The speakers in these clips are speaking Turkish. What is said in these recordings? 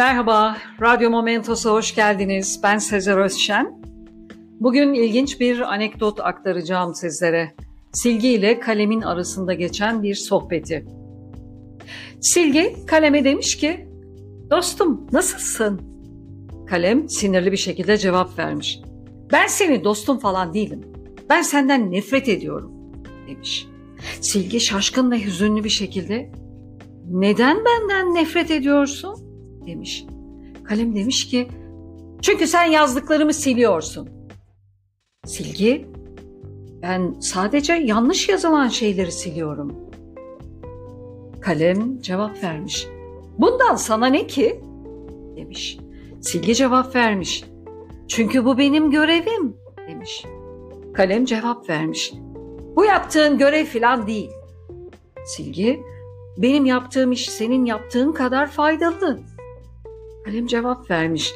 Merhaba, Radyo Momentos'a hoş geldiniz. Ben Sezer Özşen. Bugün ilginç bir anekdot aktaracağım sizlere. Silgi ile kalemin arasında geçen bir sohbeti. Silgi kaleme demiş ki, Dostum nasılsın? Kalem sinirli bir şekilde cevap vermiş. Ben senin dostum falan değilim. Ben senden nefret ediyorum demiş. Silgi şaşkın ve hüzünlü bir şekilde neden benden nefret ediyorsun demiş. Kalem demiş ki çünkü sen yazdıklarımı siliyorsun. Silgi ben sadece yanlış yazılan şeyleri siliyorum. Kalem cevap vermiş. Bundan sana ne ki? demiş. Silgi cevap vermiş. Çünkü bu benim görevim demiş. Kalem cevap vermiş. Bu yaptığın görev filan değil. Silgi, benim yaptığım iş senin yaptığın kadar faydalı. Kalem cevap vermiş.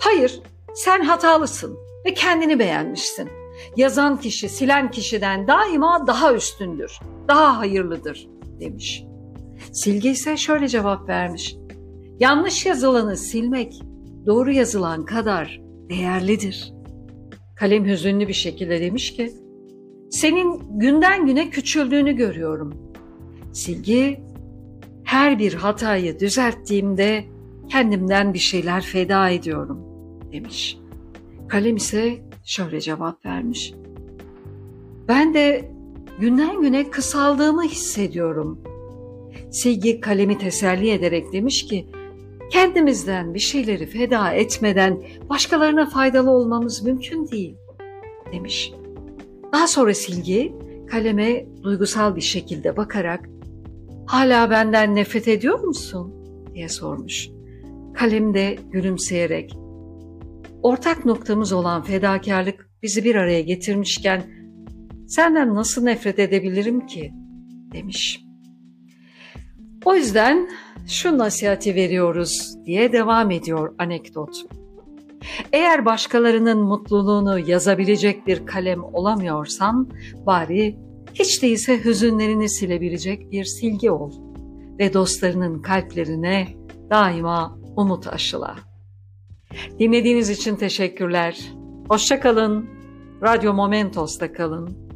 Hayır, sen hatalısın ve kendini beğenmişsin. Yazan kişi silen kişiden daima daha üstündür, daha hayırlıdır demiş. Silgi ise şöyle cevap vermiş. Yanlış yazılanı silmek doğru yazılan kadar değerlidir. Kalem hüzünlü bir şekilde demiş ki, senin günden güne küçüldüğünü görüyorum. Silgi, her bir hatayı düzelttiğimde kendimden bir şeyler feda ediyorum demiş. Kalem ise şöyle cevap vermiş. Ben de günden güne kısaldığımı hissediyorum. Silgi kalemi teselli ederek demiş ki, kendimizden bir şeyleri feda etmeden başkalarına faydalı olmamız mümkün değil demiş. Daha sonra Silgi kaleme duygusal bir şekilde bakarak ''Hala benden nefret ediyor musun?'' diye sormuş. Kalem de gülümseyerek ''Ortak noktamız olan fedakarlık bizi bir araya getirmişken senden nasıl nefret edebilirim ki?'' demiş. O yüzden şu nasihati veriyoruz diye devam ediyor anekdot. Eğer başkalarının mutluluğunu yazabilecek bir kalem olamıyorsan bari hiç değilse hüzünlerini silebilecek bir silgi ol ve dostlarının kalplerine daima umut aşıla. Dinlediğiniz için teşekkürler. Hoşçakalın. Radyo Momentos'ta kalın.